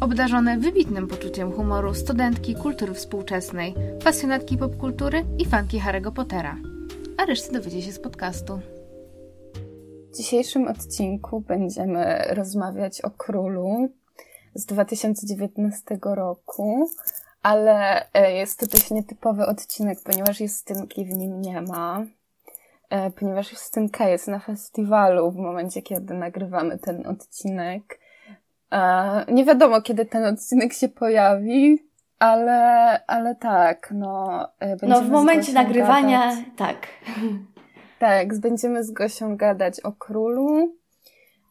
Obdarzone wybitnym poczuciem humoru studentki kultury współczesnej, pasjonatki popkultury i fanki Harry'ego Pottera. A resztę dowiecie się z podcastu. W dzisiejszym odcinku będziemy rozmawiać o królu z 2019 roku, ale e, jest to dość nietypowy odcinek, ponieważ Justynki w nim nie ma, e, ponieważ Justynka jest na festiwalu w momencie, kiedy nagrywamy ten odcinek. E, nie wiadomo, kiedy ten odcinek się pojawi, ale, ale tak, no. No, w momencie nagrywania, gadać. tak. Tak, będziemy z Gosią gadać o królu,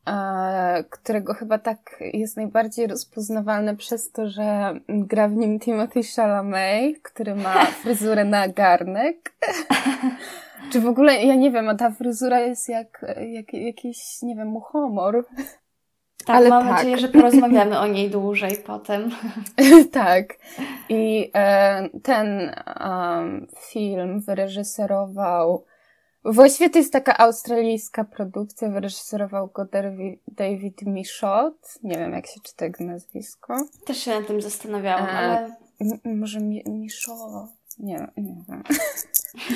e, którego chyba tak jest najbardziej rozpoznawalny przez to, że gra w nim Timothy Chalamet, który ma fryzurę na garnek. Czy w ogóle, ja nie wiem, a ta fryzura jest jak, jak jakiś, nie wiem, humor. Tak, Ale mam tak. nadzieję, że porozmawiamy o niej dłużej potem. tak. I e, ten um, film wyreżyserował Właściwie to jest taka australijska produkcja, wyreżyserował go David Michaud. Nie wiem, jak się czyta jego nazwisko. Też się nad tym zastanawiałam, e, ale... może mi Michaud? Nie, nie wiem.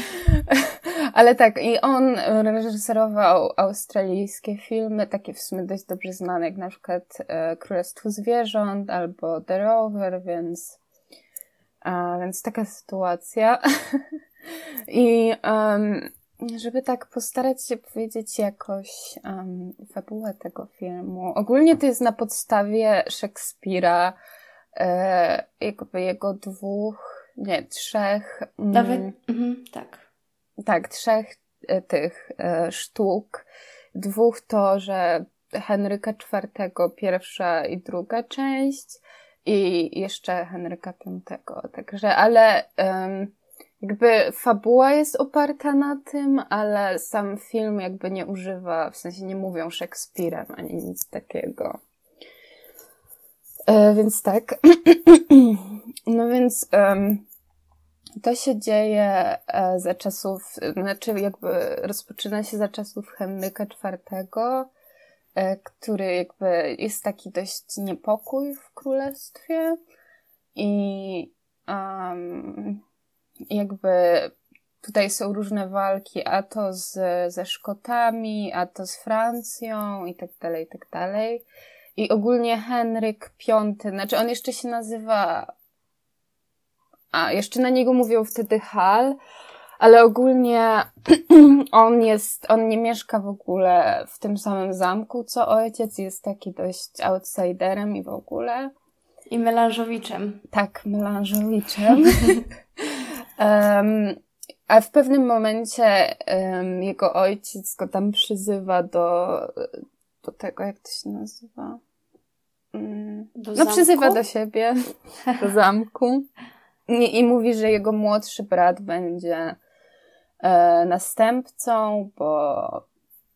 ale tak, i on reżyserował australijskie filmy, takie w sumie dość dobrze znane, jak na przykład e, Królestwo Zwierząt albo The Rover, więc, a, więc taka sytuacja. I um, żeby tak postarać się powiedzieć jakoś um, fabułę tego filmu. Ogólnie to jest na podstawie Szekspira, e, jakby jego dwóch, nie, trzech. Mm, Nawet, mhm, tak. Tak, trzech e, tych e, sztuk. Dwóch to, że Henryka IV, pierwsza i druga część i jeszcze Henryka V. Także, ale um, jakby fabuła jest oparta na tym, ale sam film jakby nie używa, w sensie nie mówią Szekspirem ani nic takiego. E, więc tak. no więc um, to się dzieje e, za czasów, znaczy jakby rozpoczyna się za czasów Henryka IV, e, który jakby jest taki dość niepokój w królestwie i um, jakby tutaj są różne walki, a to z, ze Szkotami, a to z Francją i tak dalej, i tak dalej. I ogólnie Henryk V, znaczy on jeszcze się nazywa, a jeszcze na niego mówią wtedy Hal, ale ogólnie on jest, on nie mieszka w ogóle w tym samym zamku, co ojciec, jest taki dość outsiderem i w ogóle. I melanżowiczem. Tak, melanżowiczem. Um, a w pewnym momencie um, jego ojciec go tam przyzywa do, do tego, jak to się nazywa? Um, no, zamku? przyzywa do siebie, do zamku. I, I, mówi, że jego młodszy brat będzie e, następcą, bo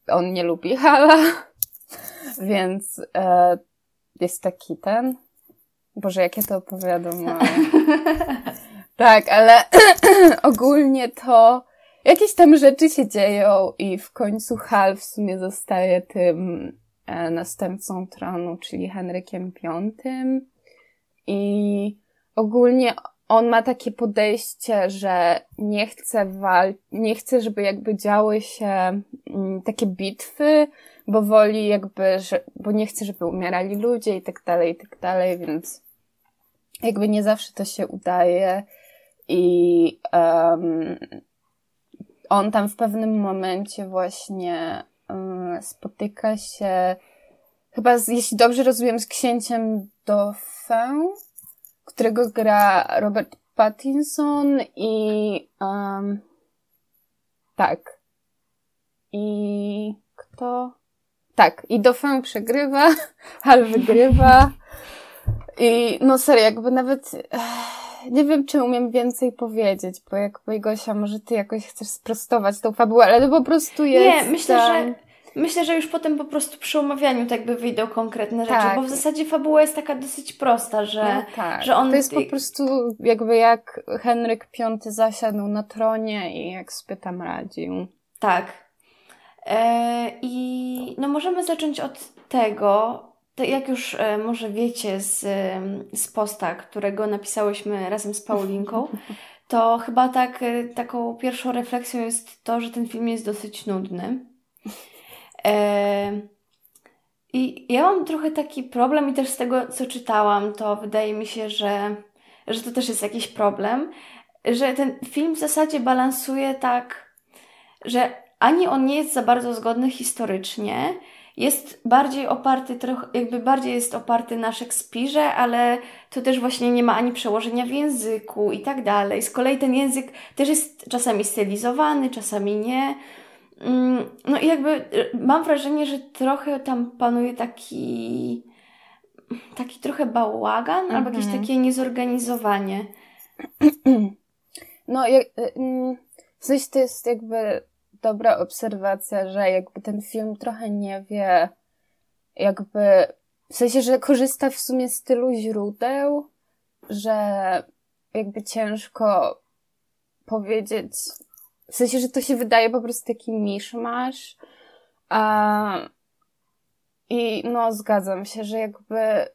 on nie lubi Hala. Więc e, jest taki ten. Boże, jak ja to opowiadam. Tak, ale ogólnie to jakieś tam rzeczy się dzieją i w końcu Hal w sumie zostaje tym e, następcą tronu, czyli Henrykiem V. I ogólnie on ma takie podejście, że nie chce wal, nie chce, żeby jakby działy się mm, takie bitwy, bo woli jakby, że, bo nie chce, żeby umierali ludzie i tak dalej, i tak dalej, więc jakby nie zawsze to się udaje. I um, on tam w pewnym momencie właśnie um, spotyka się, chyba, z, jeśli dobrze rozumiem, z księciem Dauphin, którego gra Robert Pattinson i um, tak. I kto? Tak, i Dauphin przegrywa, Hal wygrywa. I no serio, jakby nawet nie wiem, czy umiem więcej powiedzieć, bo jakby Gosia, może ty jakoś chcesz sprostować tą fabułę, ale to po prostu jest... Nie, myślę, że Myślę, że już potem po prostu przy omawianiu tak by wyjdą konkretne rzeczy, tak. bo w zasadzie fabuła jest taka dosyć prosta, że, no tak. że on... To jest po prostu jakby jak Henryk V zasiadł na tronie i jak sobie tam radził. Tak. E, I no możemy zacząć od tego, to jak już e, może wiecie z, z posta, którego napisałyśmy razem z Paulinką, to chyba tak, e, taką pierwszą refleksją jest to, że ten film jest dosyć nudny. I ja mam trochę taki problem i też z tego, co czytałam, to wydaje mi się, że, że to też jest jakiś problem, że ten film w zasadzie balansuje tak, że ani on nie jest za bardzo zgodny historycznie, jest bardziej oparty, trochę, jakby bardziej jest oparty na Szekspirze, ale to też właśnie nie ma ani przełożenia w języku i tak dalej. Z kolei ten język też jest czasami stylizowany, czasami nie. Mm, no i jakby y, mam wrażenie, że trochę tam panuje taki taki trochę bałagan albo jakieś mhm. takie niezorganizowanie. No, jak, y, mm, w sensie to jest jakby dobra obserwacja, że jakby ten film trochę nie wie, jakby w sensie, że korzysta w sumie z tylu źródeł, że jakby ciężko powiedzieć, w sensie, że to się wydaje po prostu taki miszmasz. A, I no, zgadzam się, że jakby.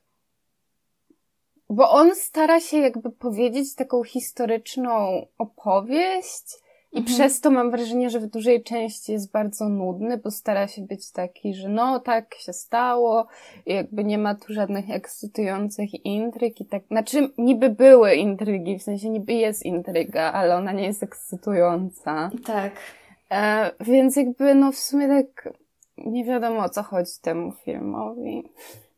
Bo on stara się jakby powiedzieć taką historyczną opowieść, i mhm. przez to mam wrażenie, że w dużej części jest bardzo nudny, bo stara się być taki, że no tak się stało, i jakby nie ma tu żadnych ekscytujących intryg i tak. Znaczy, niby były intrygi, w sensie niby jest intryga, ale ona nie jest ekscytująca. Tak. E, więc jakby no w sumie tak nie wiadomo o co chodzi temu filmowi.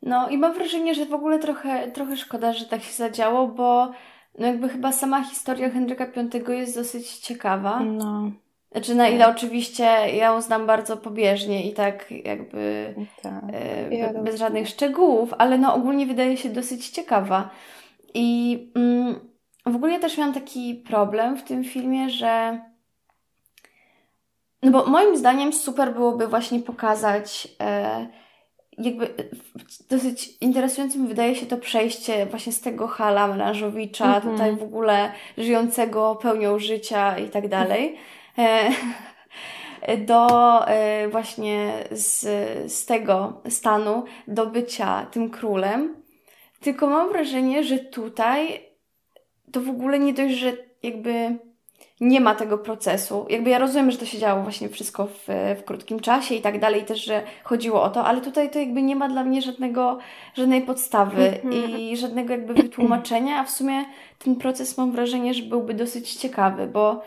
No i mam wrażenie, że w ogóle trochę, trochę szkoda, że tak się zadziało, bo no jakby chyba sama historia Henryka V jest dosyć ciekawa. No. Znaczy, na ile oczywiście ja ją znam bardzo pobieżnie i tak jakby tak. E, ja bez żadnych szczegółów, ale no ogólnie wydaje się dosyć ciekawa. I mm, w ogóle ja też miałam taki problem w tym filmie, że no bo moim zdaniem super byłoby właśnie pokazać e, jakby e, dosyć interesującym wydaje się to przejście właśnie z tego Hala Melanżowicza, mm -hmm. tutaj w ogóle żyjącego pełnią życia i tak dalej, e, do e, właśnie z, z tego stanu do bycia tym królem. Tylko mam wrażenie, że tutaj to w ogóle nie dość, że jakby nie ma tego procesu. Jakby ja rozumiem, że to się działo właśnie wszystko w, w krótkim czasie i tak dalej, też, że chodziło o to, ale tutaj to jakby nie ma dla mnie żadnego, żadnej podstawy mhm. i żadnego jakby wytłumaczenia, a w sumie ten proces mam wrażenie, że byłby dosyć ciekawy, bo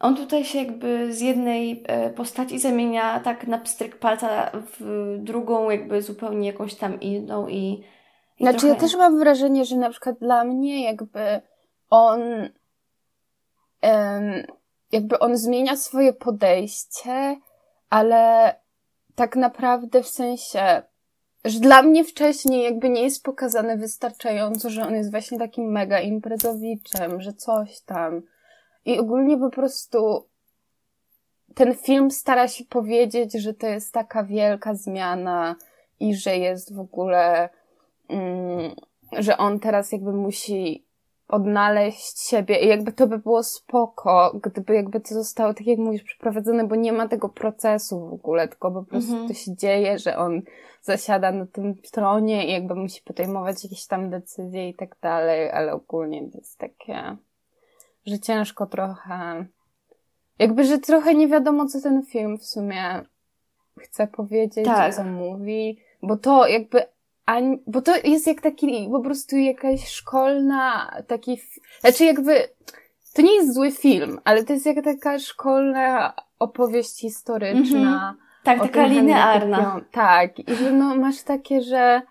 on tutaj się jakby z jednej e, postaci zamienia tak na pstryk palca w drugą, jakby zupełnie jakąś tam inną i. i znaczy, trochę... ja też mam wrażenie, że na przykład dla mnie jakby on jakby on zmienia swoje podejście, ale tak naprawdę w sensie, że dla mnie wcześniej jakby nie jest pokazane wystarczająco, że on jest właśnie takim mega imprezowiczem, że coś tam. I ogólnie po prostu ten film stara się powiedzieć, że to jest taka wielka zmiana i że jest w ogóle, mm, że on teraz jakby musi odnaleźć siebie i jakby to by było spoko, gdyby jakby to zostało, tak jak mówisz, przeprowadzone, bo nie ma tego procesu w ogóle, tylko po prostu mhm. to się dzieje, że on zasiada na tym tronie i jakby musi podejmować jakieś tam decyzje i tak dalej, ale ogólnie to jest takie, że ciężko trochę, jakby, że trochę nie wiadomo, co ten film w sumie chce powiedzieć, tak. co mówi, bo to jakby ani, bo to jest jak taki, po prostu jakaś szkolna, taki, znaczy jakby, to nie jest zły film, ale to jest jak taka szkolna opowieść historyczna. Mm-hmm. Tak, taka linearna. Tak, i że no masz takie, że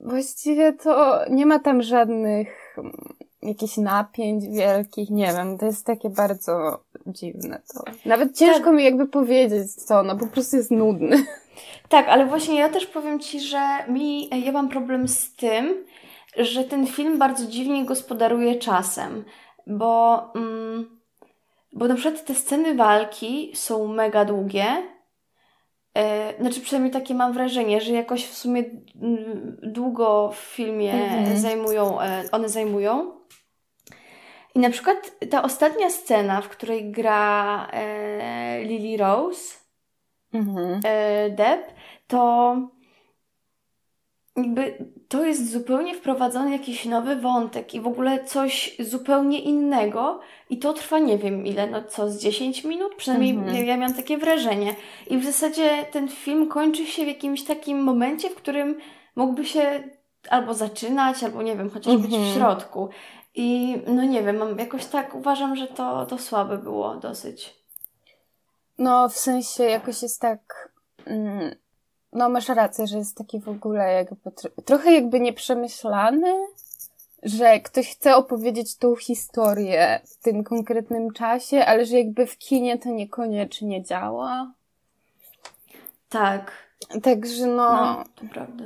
właściwie to nie ma tam żadnych jakichś napięć wielkich, nie wiem, to jest takie bardzo dziwne to. Nawet ciężko tak. mi jakby powiedzieć co, no po prostu jest nudny. Tak, ale właśnie ja też powiem Ci, że mi, ja mam problem z tym, że ten film bardzo dziwnie gospodaruje czasem, bo, mm, bo na przykład te sceny walki są mega długie. E, znaczy, przynajmniej takie mam wrażenie, że jakoś w sumie mm, długo w filmie mhm. zajmują, e, one zajmują. I na przykład ta ostatnia scena, w której gra e, Lily Rose, mhm. e, Deb, to jakby to jest zupełnie wprowadzony jakiś nowy wątek i w ogóle coś zupełnie innego i to trwa nie wiem ile, no co, z 10 minut? Przynajmniej mhm. ja miałam takie wrażenie. I w zasadzie ten film kończy się w jakimś takim momencie, w którym mógłby się albo zaczynać, albo nie wiem, chociaż mhm. być w mhm. środku. I no nie wiem, mam jakoś tak uważam, że to, to słabe było dosyć. No, w sensie jakoś jest tak. Mm, no, masz rację, że jest taki w ogóle jakby trochę jakby nieprzemyślany, że ktoś chce opowiedzieć tą historię w tym konkretnym czasie, ale że jakby w kinie to niekoniecznie działa. Tak. Także no. No, to prawda.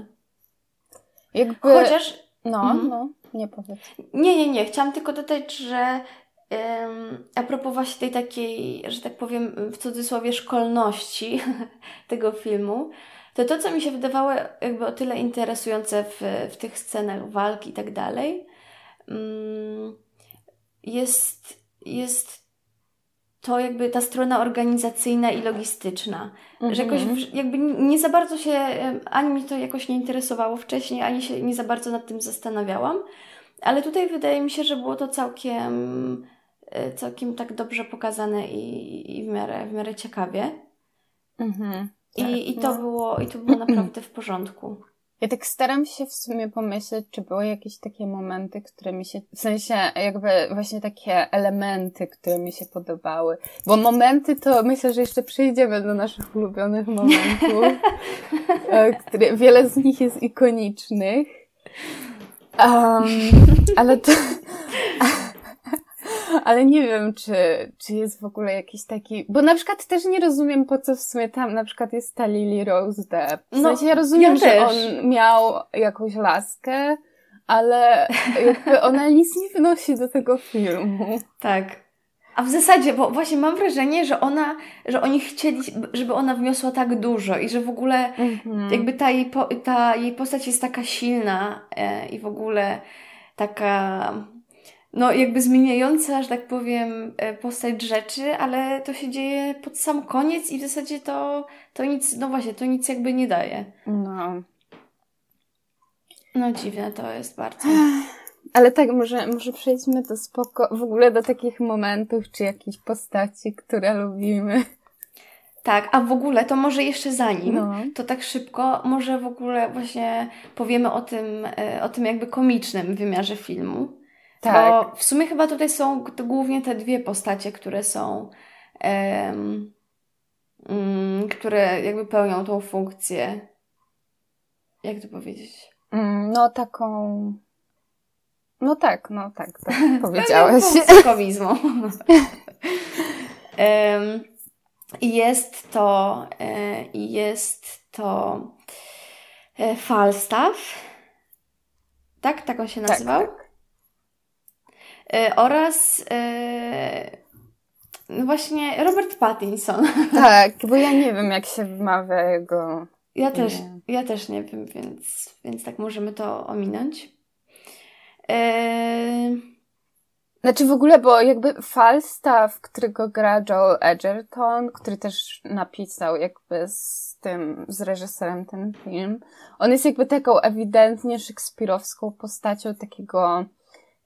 Jakby... Chociaż. No, mhm. no. Nie powiedz. Nie, nie, nie. Chciałam tylko dodać, że a propos właśnie tej takiej, że tak powiem, w cudzysłowie szkolności tego filmu, to to, co mi się wydawało jakby o tyle interesujące w, w tych scenach walki i tak dalej, um, jest, jest to jakby ta strona organizacyjna i logistyczna. -hmm. Że jakoś mhm. jakby nie za bardzo się, ani mi to jakoś nie interesowało wcześniej, ani się nie za bardzo nad tym zastanawiałam. Ale tutaj wydaje mi się, że było to całkiem, e, całkiem tak dobrze pokazane i, i w, miarę, w miarę ciekawie. Mhm, tak, I, I to no. było, i to było naprawdę w porządku. Ja tak staram się w sumie pomyśleć, czy były jakieś takie momenty, które mi się, w sensie jakby właśnie takie elementy, które mi się podobały. Bo momenty to myślę, że jeszcze przejdziemy do naszych ulubionych momentów, e, które, wiele z nich jest ikonicznych. Um, ale to, ale nie wiem, czy, czy jest w ogóle jakiś taki, bo na przykład też nie rozumiem, po co w sumie tam na przykład jest ta Lily Rose Depp. W no, sensie ja rozumiem, ja że on miał jakąś laskę, ale jakby ona nic nie wnosi do tego filmu. Tak. A w zasadzie, bo właśnie mam wrażenie, że ona, że oni chcieli, żeby ona wniosła tak dużo i że w ogóle mm-hmm. jakby ta jej, po, ta jej postać jest taka silna e, i w ogóle taka no jakby zmieniająca, że tak powiem, e, postać rzeczy, ale to się dzieje pod sam koniec i w zasadzie to, to nic, no właśnie, to nic jakby nie daje. No. No dziwne to jest bardzo. Ale tak, może, może przejdźmy do spoko, w ogóle do takich momentów, czy jakichś postaci, które lubimy. Tak, a w ogóle to może jeszcze zanim, no. to tak szybko, może w ogóle właśnie powiemy o tym, e, o tym jakby komicznym wymiarze filmu. Tak. Bo w sumie chyba tutaj są głównie te dwie postacie, które są, um, um, które jakby pełnią tą funkcję. Jak to powiedzieć? Mm, no taką no tak, no tak, tak powiedziałeś. Komizmu. I jest to, e, jest to e, Falstaff. Tak? Tak on się tak, nazywał? Tak, tak. Oraz no właśnie Robert Pattinson. Tak, bo ja nie wiem, jak się wymawia jego. Ja też, ja też nie wiem, więc, więc tak możemy to ominąć. Yy... Znaczy w ogóle, bo jakby Falstaff, którego gra Joel Edgerton, który też napisał jakby z tym, z reżyserem ten film, on jest jakby taką ewidentnie szekspirowską postacią takiego,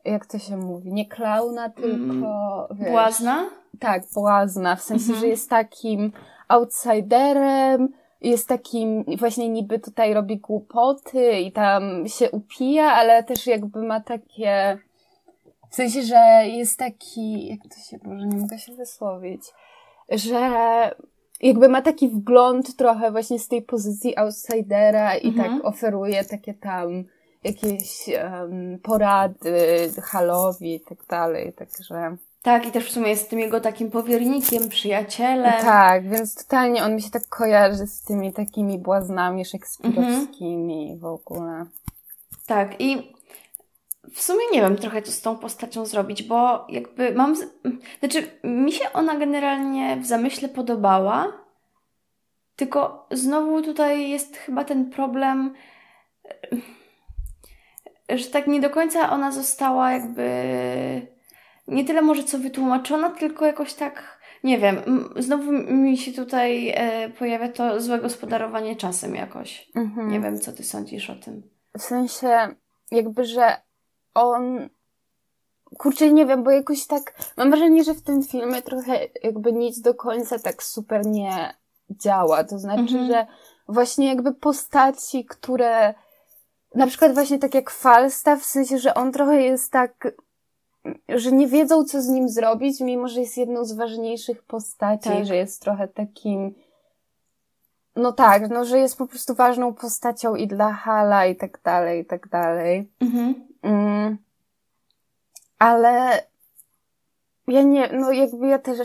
jak to się mówi, nie klauna, tylko... Mm, błazna? Tak, błazna, w sensie, mm -hmm. że jest takim outsiderem, jest takim, właśnie niby tutaj robi głupoty i tam się upija, ale też jakby ma takie, w sensie, że jest taki, jak to się, może nie mogę się wysłowić, że jakby ma taki wgląd trochę właśnie z tej pozycji outsidera i mhm. tak oferuje takie tam jakieś um, porady Halowi i tak dalej, także... Tak, i też w sumie jest tym jego takim powiernikiem, przyjacielem. Tak, więc totalnie on mi się tak kojarzy z tymi takimi błaznami szekspirowskimi mhm. w ogóle. Tak, i w sumie nie wiem trochę, co z tą postacią zrobić, bo jakby mam. Z... Znaczy, mi się ona generalnie w zamyśle podobała, tylko znowu tutaj jest chyba ten problem, że tak nie do końca ona została jakby. Nie tyle może co wytłumaczona, tylko jakoś tak. Nie wiem, znowu mi się tutaj e, pojawia to złe gospodarowanie czasem jakoś. Mhm. Nie wiem, co ty sądzisz o tym. W sensie, jakby, że on. Kurczę, nie wiem, bo jakoś tak. Mam wrażenie, że w tym filmie trochę jakby nic do końca tak super nie działa. To znaczy, mhm. że właśnie jakby postaci, które. Na przykład właśnie tak jak Falstaff, w sensie, że on trochę jest tak że nie wiedzą, co z nim zrobić, mimo że jest jedną z ważniejszych postaci, tak. że jest trochę takim. No tak, no, że jest po prostu ważną postacią i dla Hala i tak dalej, i tak dalej. Mhm. Mm. Ale ja nie, no jakby ja też.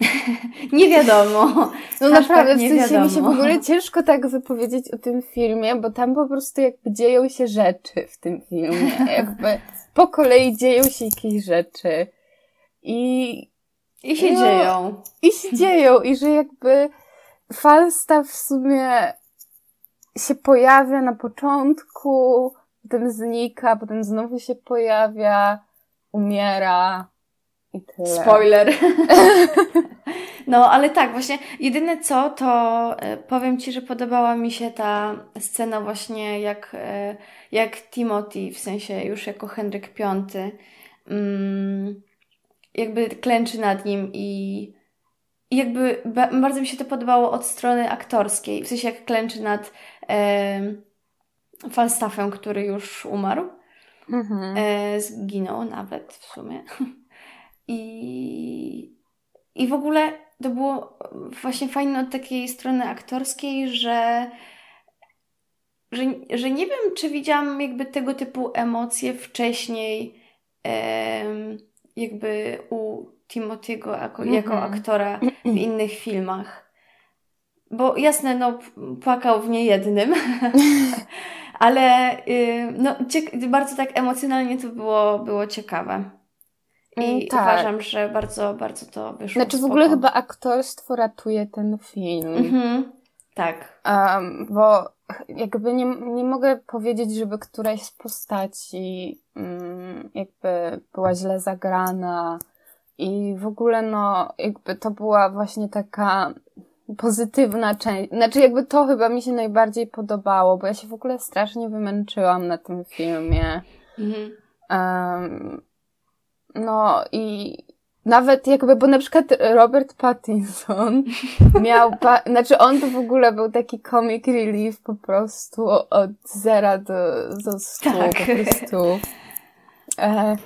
nie wiadomo. No naprawdę, w sensie wiadomo. mi się w ogóle ciężko tak wypowiedzieć o tym filmie, bo tam po prostu jakby dzieją się rzeczy w tym filmie. Jakby po kolei dzieją się jakieś rzeczy. I. I się no, dzieją. I się dzieją. I że jakby Falstaff w sumie się pojawia na początku, potem znika, potem znowu się pojawia, umiera i tyle. Spoiler. no, ale tak, właśnie jedyne co, to e, powiem Ci, że podobała mi się ta scena właśnie jak, e, jak Timothy, w sensie już jako Henryk V, mm, jakby klęczy nad nim i i jakby bardzo mi się to podobało od strony aktorskiej, w sensie jak klęczy nad e, Falstaffem, który już umarł. Mhm. E, zginął nawet w sumie. I, I w ogóle to było właśnie fajne od takiej strony aktorskiej, że, że, że nie wiem, czy widziałam jakby tego typu emocje wcześniej jakby u Timothy'ego jako, mm -hmm. jako aktora w innych filmach. Bo jasne, no płakał w niejednym, ale y, no, bardzo tak emocjonalnie to było, było ciekawe. I mm, tak. uważam, że bardzo, bardzo to wyszło. Znaczy w ogóle chyba aktorstwo ratuje ten film. Mhm. Tak. Um, bo jakby nie, nie mogę powiedzieć, żeby któraś z postaci um, jakby była źle zagrana i w ogóle no jakby to była właśnie taka pozytywna część. Znaczy jakby to chyba mi się najbardziej podobało, bo ja się w ogóle strasznie wymęczyłam na tym filmie. Mhm. Um, no i nawet jakby, bo na przykład Robert Pattinson miał, pa, znaczy on to w ogóle był taki comic relief po prostu od zera do, do stu tak. po prostu. E,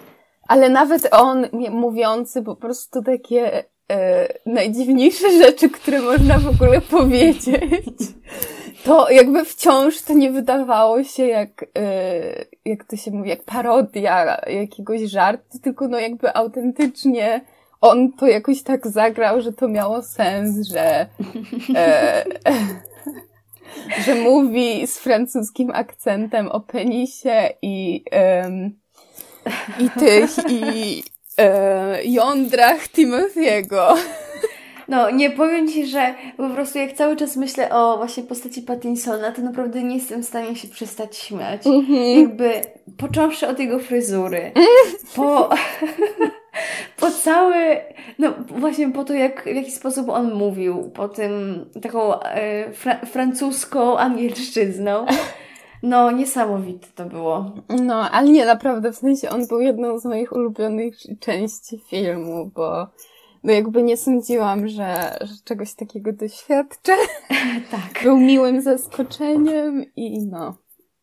ale nawet on mówiący po prostu takie najdziwniejsze rzeczy, które można w ogóle powiedzieć. To jakby wciąż to nie wydawało się jak, yy, jak to się mówi, jak parodia jakiegoś żartu, tylko no jakby autentycznie on to jakoś tak zagrał, że to miało sens, że, e, że mówi z francuskim akcentem o penisie i, i tych, i e, jądrach Timothy'ego. No, nie powiem Ci, że po prostu jak cały czas myślę o właśnie postaci Pattinsona, to naprawdę nie jestem w stanie się przestać śmiać. Mm-hmm. Jakby, począwszy od jego fryzury, po, po cały, no właśnie po to, jak, w jaki sposób on mówił, po tym taką e, fra- francuską angielszczyzną. No, niesamowite to było. No, ale nie, naprawdę, w sensie on był jedną z moich ulubionych części filmu, bo no jakby nie sądziłam, że, że czegoś takiego doświadczę. tak. Był miłym zaskoczeniem i no.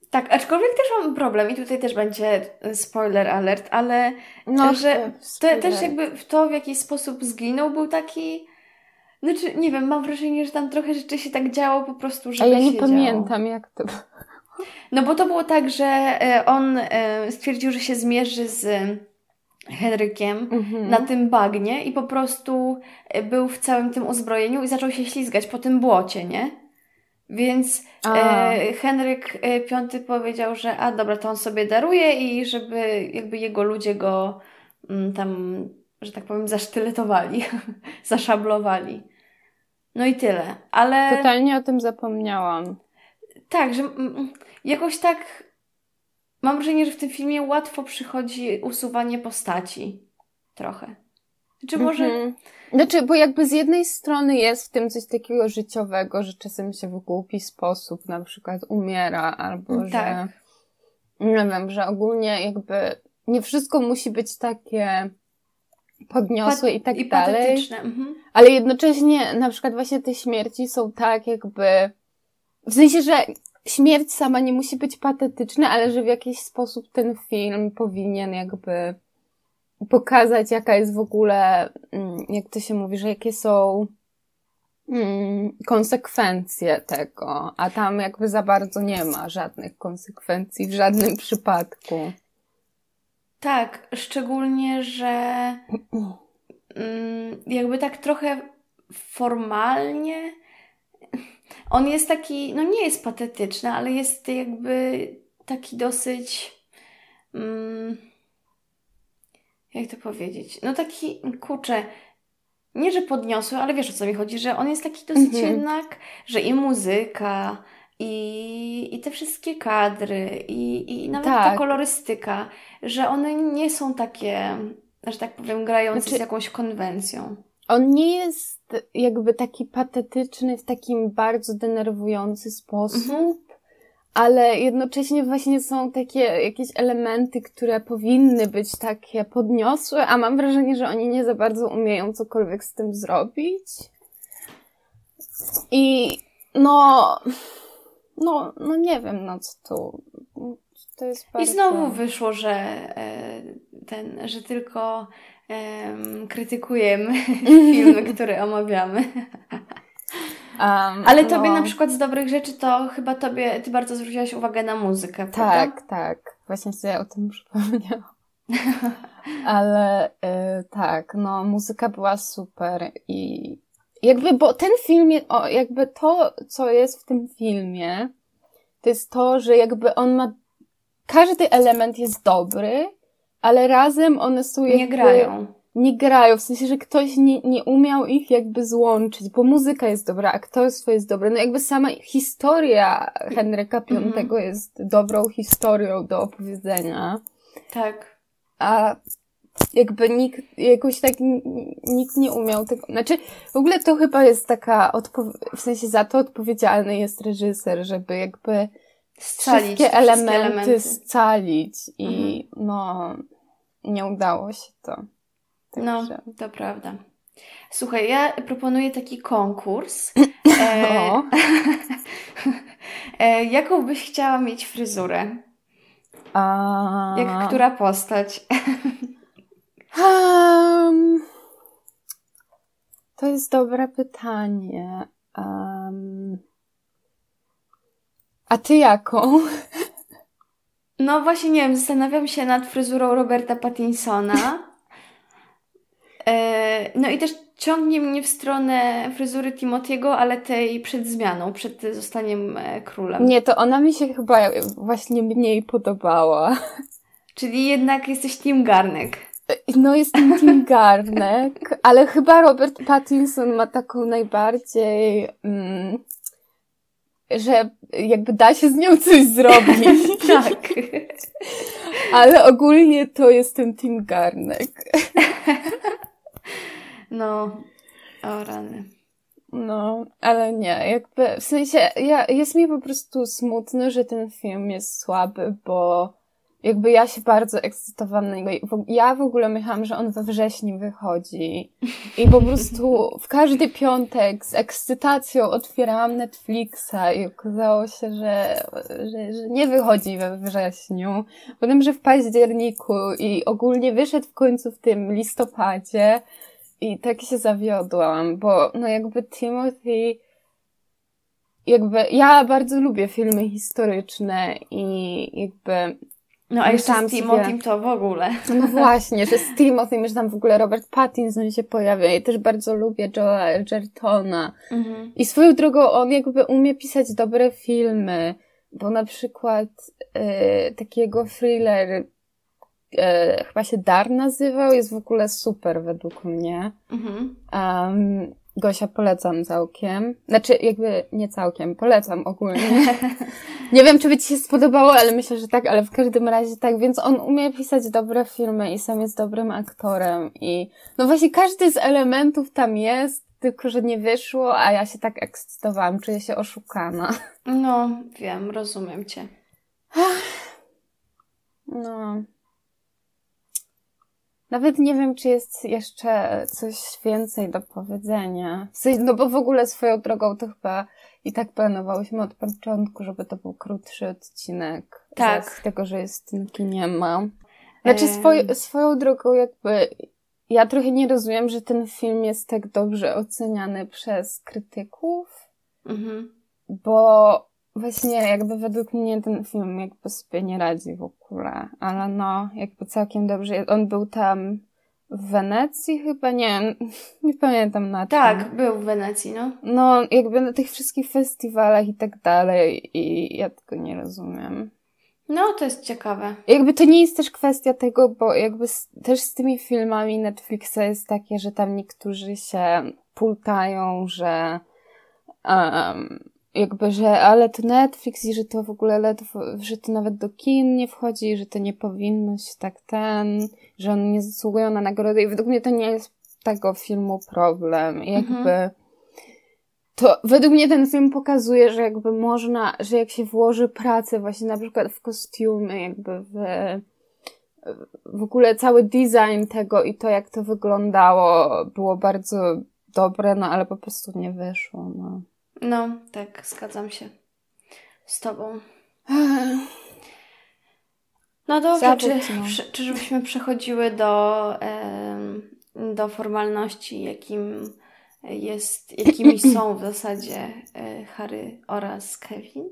Tak, aczkolwiek też mam problem i tutaj też będzie spoiler alert, ale no, że to, też jakby w to, w jaki sposób zginął, był taki... Znaczy, nie wiem, mam wrażenie, że tam trochę rzeczy się tak działo po prostu, że. A ja nie pamiętam, działo. jak to No bo to było tak, że e, on e, stwierdził, że się zmierzy z Henrykiem mhm. na tym bagnie i po prostu e, był w całym tym uzbrojeniu i zaczął się ślizgać po tym błocie, nie? Więc e, Henryk V powiedział, że a dobra, to on sobie daruje i żeby jakby jego ludzie go mm, tam, że tak powiem, zasztyletowali, zaszablowali. No i tyle, ale... Totalnie o tym zapomniałam. Tak, że jakoś tak mam wrażenie, że w tym filmie łatwo przychodzi usuwanie postaci. Trochę. Czy może... Mm -hmm. Znaczy, bo jakby z jednej strony jest w tym coś takiego życiowego, że czasem się w głupi sposób na przykład umiera, albo tak. że nie wiem, że ogólnie jakby nie wszystko musi być takie podniosłe i tak i dalej. Mhm. Ale jednocześnie na przykład właśnie te śmierci są tak jakby w sensie, że śmierć sama nie musi być patetyczna, ale że w jakiś sposób ten film powinien jakby pokazać, jaka jest w ogóle, mm, jak to się mówi, że jakie są mm, konsekwencje tego, a tam jakby za bardzo nie ma żadnych konsekwencji w żadnym przypadku. Tak, szczególnie, że mm, jakby tak trochę formalnie on jest taki, no nie jest patetyczny, ale jest jakby taki dosyć. Mm, jak to powiedzieć? No taki, kurczę, nie że podniosły, ale wiesz o co mi chodzi, że on jest taki dosyć mhm. jednak, że i muzyka, i, i te wszystkie kadry, i, i nawet tak. ta kolorystyka, że one nie są takie, że tak powiem, grające znaczy, z jakąś konwencją. On nie jest jakby taki patetyczny w takim bardzo denerwujący sposób, mhm. ale jednocześnie właśnie są takie jakieś elementy, które powinny być takie podniosłe, a mam wrażenie, że oni nie za bardzo umieją cokolwiek z tym zrobić. I no, no, no nie wiem, no co tu. To jest bardzo... I znowu wyszło, że e, ten, że tylko um, krytykujemy filmy, które omawiamy. Um, Ale tobie no. na przykład z dobrych rzeczy to chyba tobie, ty bardzo zwróciłaś uwagę na muzykę, prawda? Tak, tak. Właśnie sobie o tym przypomniałam. Ale y, tak, no muzyka była super i jakby, bo ten film, o, jakby to, co jest w tym filmie, to jest to, że jakby on ma, każdy element jest dobry, ale razem one są jakby... Nie grają. Nie grają, w sensie, że ktoś nie, nie umiał ich jakby złączyć, bo muzyka jest dobra, aktorstwo jest dobre, no jakby sama historia Henryka V -hmm. jest dobrą historią do opowiedzenia. Tak. A jakby nikt, jakoś tak nikt nie umiał tego, znaczy w ogóle to chyba jest taka, w sensie za to odpowiedzialny jest reżyser, żeby jakby scalić wszystkie elementy, elementy scalić i mhm. no nie udało się to. No, Także... No, to prawda. Słuchaj, ja proponuję taki konkurs. E, e, jaką byś chciała mieć fryzurę? A... Jak która postać? um, to jest dobre pytanie. Um, a ty jaką? No właśnie, nie wiem, zastanawiam się nad fryzurą Roberta Pattinsona. E, no i też ciągnie mnie w stronę fryzury Timotiego, ale tej przed zmianą, przed zostaniem e, królem. Nie, to ona mi się chyba właśnie mniej podobała. Czyli jednak jesteś Tim Garnek. No, jestem Tim Garnek, ale chyba Robert Pattinson ma taką najbardziej... Mm, że jakby da się z nią coś zrobić. tak. Ale ogólnie to jestem Tim Garnek. no, o rany. No, ale nie, jakby, w sensie, ja, jest mi po prostu smutno, że ten film jest słaby, bo jakby ja się bardzo ekscytowałam na niego. Ja w ogóle myślałam, że on we wrześniu wychodzi. I po prostu w każdy piątek z ekscytacją otwierałam Netflixa i okazało się, że, że, że nie wychodzi we wrześniu. Potem, że w październiku i ogólnie wyszedł w końcu w tym listopadzie. I tak się zawiodłam, bo no jakby Timothy jakby ja bardzo lubię filmy historyczne i jakby No a jeszcze z Timothy to w ogóle. No właśnie, że z Timothy, że tam w ogóle Robert Pattinson się pojawia. Ja też bardzo lubię Joa Edgertona. Mhm. I swoją drogą on jakby umie pisać dobre filmy, bo na przykład y, takiego thriller y, chyba się Dar nazywał, jest w ogóle super według mnie. Mhm. Um, Gosia polecam całkiem. Znaczy, jakby nie całkiem, polecam ogólnie. nie wiem, czy by ci się spodobało, ale myślę, że tak, ale w każdym razie tak, więc on umie pisać dobre filmy i sam jest dobrym aktorem i no właśnie każdy z elementów tam jest, tylko że nie wyszło, a ja się tak ekscytowałam, czuję się oszukana. No, wiem, rozumiem cię. No. Nawet nie wiem, czy jest jeszcze coś więcej do powiedzenia. No bo w ogóle swoją drogą to chyba i tak planowałyśmy od początku, żeby to był krótszy odcinek. Tak. Z tego, że jest nie ma. Znaczy swoj, swoją drogą jakby ja trochę nie rozumiem, że ten film jest tak dobrze oceniany przez krytyków, mhm. bo Właśnie jakby według mnie ten film jakby sobie nie radzi w ogóle, ale no jakby całkiem dobrze. On był tam w Wenecji chyba, nie nie pamiętam na czym. Tak, był w Wenecji, no. No jakby na tych wszystkich festiwalach i tak dalej i ja tego nie rozumiem. No, to jest ciekawe. Jakby to nie jest też kwestia tego, bo jakby z, też z tymi filmami Netflixa jest takie, że tam niektórzy się pultają, że um, jakby, że ale to Netflix i że to w ogóle ledwo, że to nawet do kin nie wchodzi, że to nie powinno się tak ten, że one nie zasługują na nagrodę i według mnie to nie jest tego filmu problem. I jakby mhm. to według mnie ten film pokazuje, że jakby można, że jak się włoży pracę właśnie na przykład w kostiumy, jakby w w ogóle cały design tego i to, jak to wyglądało, było bardzo dobre, no ale po prostu nie wyszło, no. No, tak, zgadzam się z Tobą. No dobrze, czy, no. czy żebyśmy przechodziły do, do formalności, jakim jest, jakimi są w zasadzie e, Harry oraz Kevin?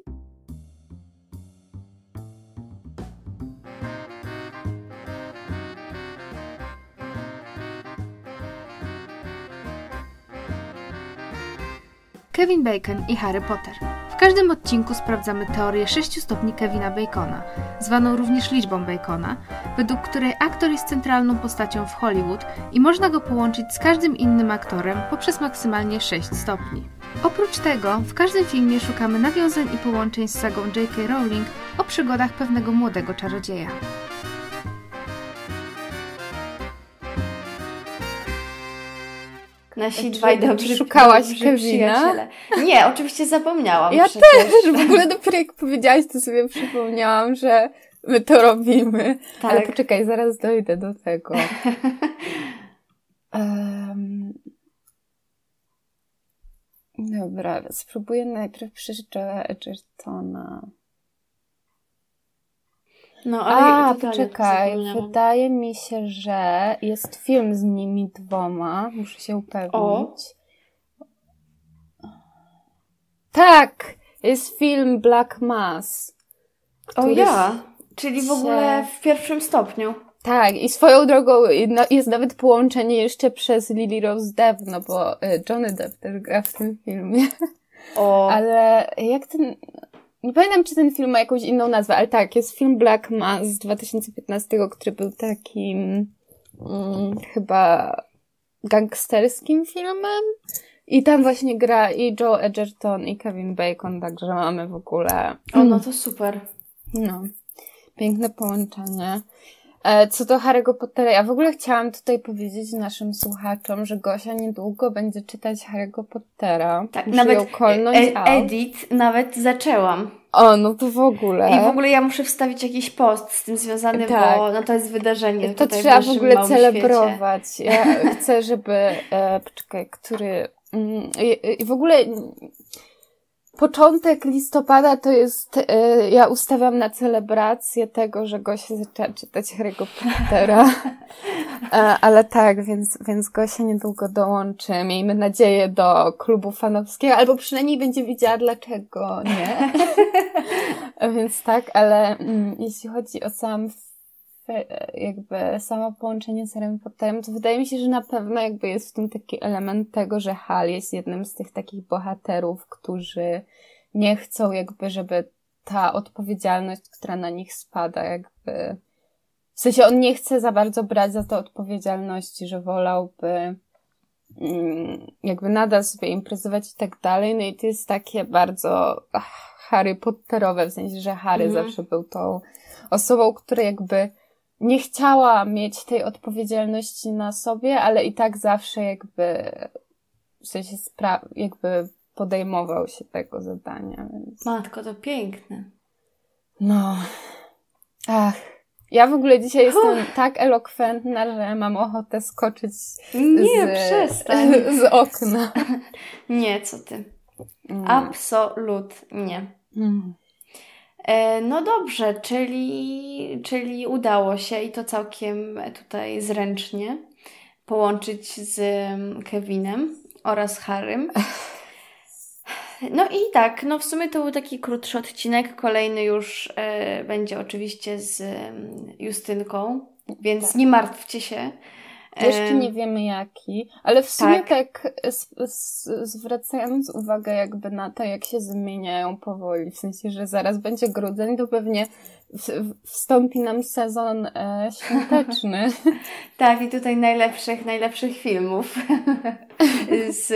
Kevin Bacon i Harry Potter. W każdym odcinku sprawdzamy teorię 6 stopni Kevina Bacona, zwaną również liczbą Bacona, według której aktor jest centralną postacią w Hollywood i można go połączyć z każdym innym aktorem poprzez maksymalnie 6 stopni. Oprócz tego, w każdym filmie szukamy nawiązań i połączeń z sagą J.K. Rowling o przygodach pewnego młodego czarodzieja. Nasi dwaj dobrzy Szukałaś Kevina? Nie, oczywiście zapomniałam. Ja przecież. też. W ogóle dopiero jak powiedziałaś, to sobie przypomniałam, że my to robimy. Tak. Ale poczekaj, zaraz dojdę do tego. um... Dobra, spróbuję najpierw przeczytać Edgertona. No, ale A, poczekaj, wydaje mi się, że jest film z nimi dwoma. Muszę się upewnić. O. Tak, jest film Black Mass. O ja, czyli w ogóle w pierwszym stopniu. Tak, i swoją drogą jest nawet połączenie jeszcze przez Lily Rose Depp, no bo y, Johnny Depp też gra w tym filmie. O. Ale jak ten, nie pamiętam, czy ten film ma jakąś inną nazwę, ale tak, jest film Black Mass z 2015, który był takim mm, chyba gangsterskim filmem. I tam właśnie gra i Joe Edgerton i Kevin Bacon, także mamy w ogóle... O, no to super. No. Piękne połączenie. E, co do Harry'ego Pottera, ja w ogóle chciałam tutaj powiedzieć naszym słuchaczom, że Gosia niedługo będzie czytać Harry'ego Pottera. Tak, muszę nawet e edit nawet zaczęłam. O, no to w ogóle. I w ogóle ja muszę wstawić jakiś post z tym związany, tak. bo no to jest wydarzenie. To trzeba w, w ogóle celebrować. Świecie. Ja chcę, żeby, e, poczekaj, który, mm, i, i w ogóle początek listopada to jest, y, ja ustawiam na celebrację tego, że Gosia zaczęła czytać Harry'ego Pottera. E, ale tak, więc, więc Gosia niedługo dołączy. Miejmy nadzieję do klubu fanowskiego, albo przynajmniej będzie wiedziała dlaczego nie. więc tak, ale mm, jeśli chodzi o sam jakby samo połączenie z Harry Potterem, to wydaje mi się, że na pewno jakby jest w tym taki element tego, że Hal jest jednym z tych takich bohaterów, którzy nie chcą jakby, żeby ta odpowiedzialność, która na nich spada, jakby w sensie on nie chce za bardzo brać za to odpowiedzialności, że wolałby mm, jakby nadal sobie imprezować i tak dalej. No i to jest takie bardzo Harry Potterowe, w sensie, że Harry mhm. zawsze był tą osobą, która jakby nie chciała mieć tej odpowiedzialności na sobie, ale i tak zawsze jakby w sensie spra- jakby podejmował się tego zadania. Więc... Matko, to piękne. No. Ach. Ja w ogóle dzisiaj jestem Uff. tak elokwentna, że mam ochotę skoczyć Nie, z, przestań. z okna. Nie, co ty. Mm. Absolutnie. Mm. E, no dobrze, czyli, czyli udało się i to całkiem tutaj zręcznie połączyć z Kevinem oraz Harrym. No i tak, no w sumie to był taki krótszy odcinek. Kolejny już e, będzie oczywiście z Justynką, więc tak. nie martwcie się. Jeszcze nie wiemy jaki, ale w sumie tak, tak zwracając uwagę jakby na to, jak się zmieniają powoli, w sensie, że zaraz będzie grudzień, to pewnie wstąpi nam sezon e, świąteczny. tak, i tutaj najlepszych, najlepszych filmów z,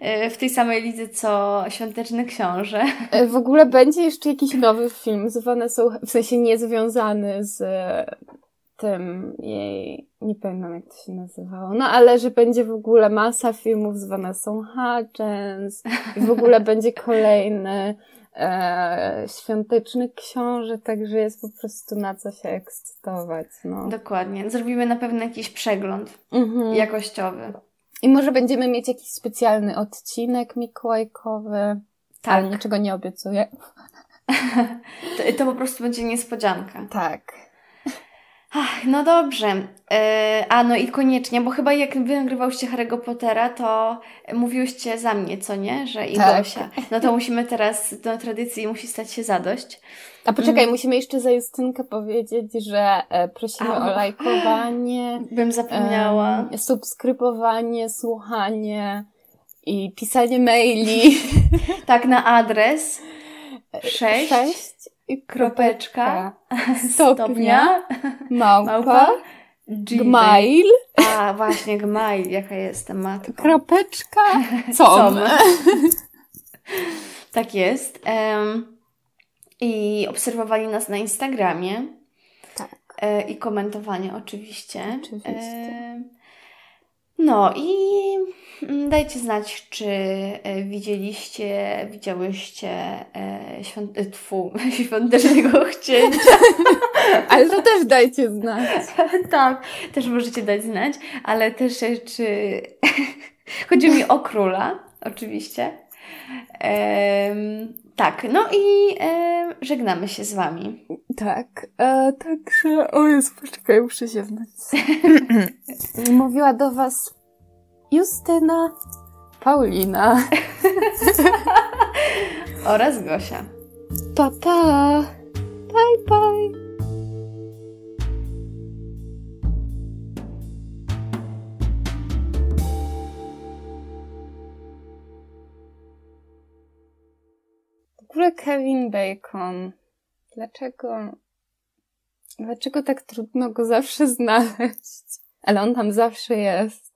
e, w tej samej lidze, co Świąteczny Książę. E, w ogóle będzie jeszcze jakiś nowy film, zwane są, w sensie niezwiązany z tym jej, nie pamiętam jak to się nazywało, no ale że będzie w ogóle masa filmów z Vanessa Hudgens i w ogóle będzie kolejny e, świąteczny książę, także jest po prostu na co się ekscytować. No. Dokładnie. Zrobimy na pewno jakiś przegląd mhm. jakościowy. I może będziemy mieć jakiś specjalny odcinek mikołajkowy. Tak. Ale niczego nie obiecuję. to, to po prostu będzie niespodzianka. Tak. Ach, no dobrze. E, a no i koniecznie, bo chyba jak wy nagrywałyście Harry'ego Pottera, to mówiłyście za mnie, co nie? Że i tak. Gosia. No to musimy teraz do tradycji musi stać się zadość. A poczekaj, mm. musimy jeszcze za Justynkę powiedzieć, że e, prosimy o lajkowanie. Bym zapomniała. E, subskrybowanie, słuchanie i pisanie maili. tak, na adres 6. 6 kropeczka, stopnia, małpa, małpa gmail. A, właśnie, gmail, jaka jestem matką. Kropeczka, com. tak jest. Um, I obserwowali nas na Instagramie. Tak. E, I komentowanie oczywiście. Oczywiście. E, no i dajcie znać, czy e, widzieliście, widziałyście e, świąt, e, tfu, świątecznego chcięcia. ale to też dajcie znać. tak, też możecie dać znać, ale też czy... Chodzi mi o króla, oczywiście. Tak, no i e, żegnamy się z Wami. Tak, e, także... O Jezu, poczekaj, muszę się wnać. Mówiła do Was Justyna, Paulina oraz Gosia. Pa, pa! Bye, bye! ogóle Kevin Bacon. Dlaczego? Dlaczego tak trudno go zawsze znaleźć? Ale on tam zawsze jest.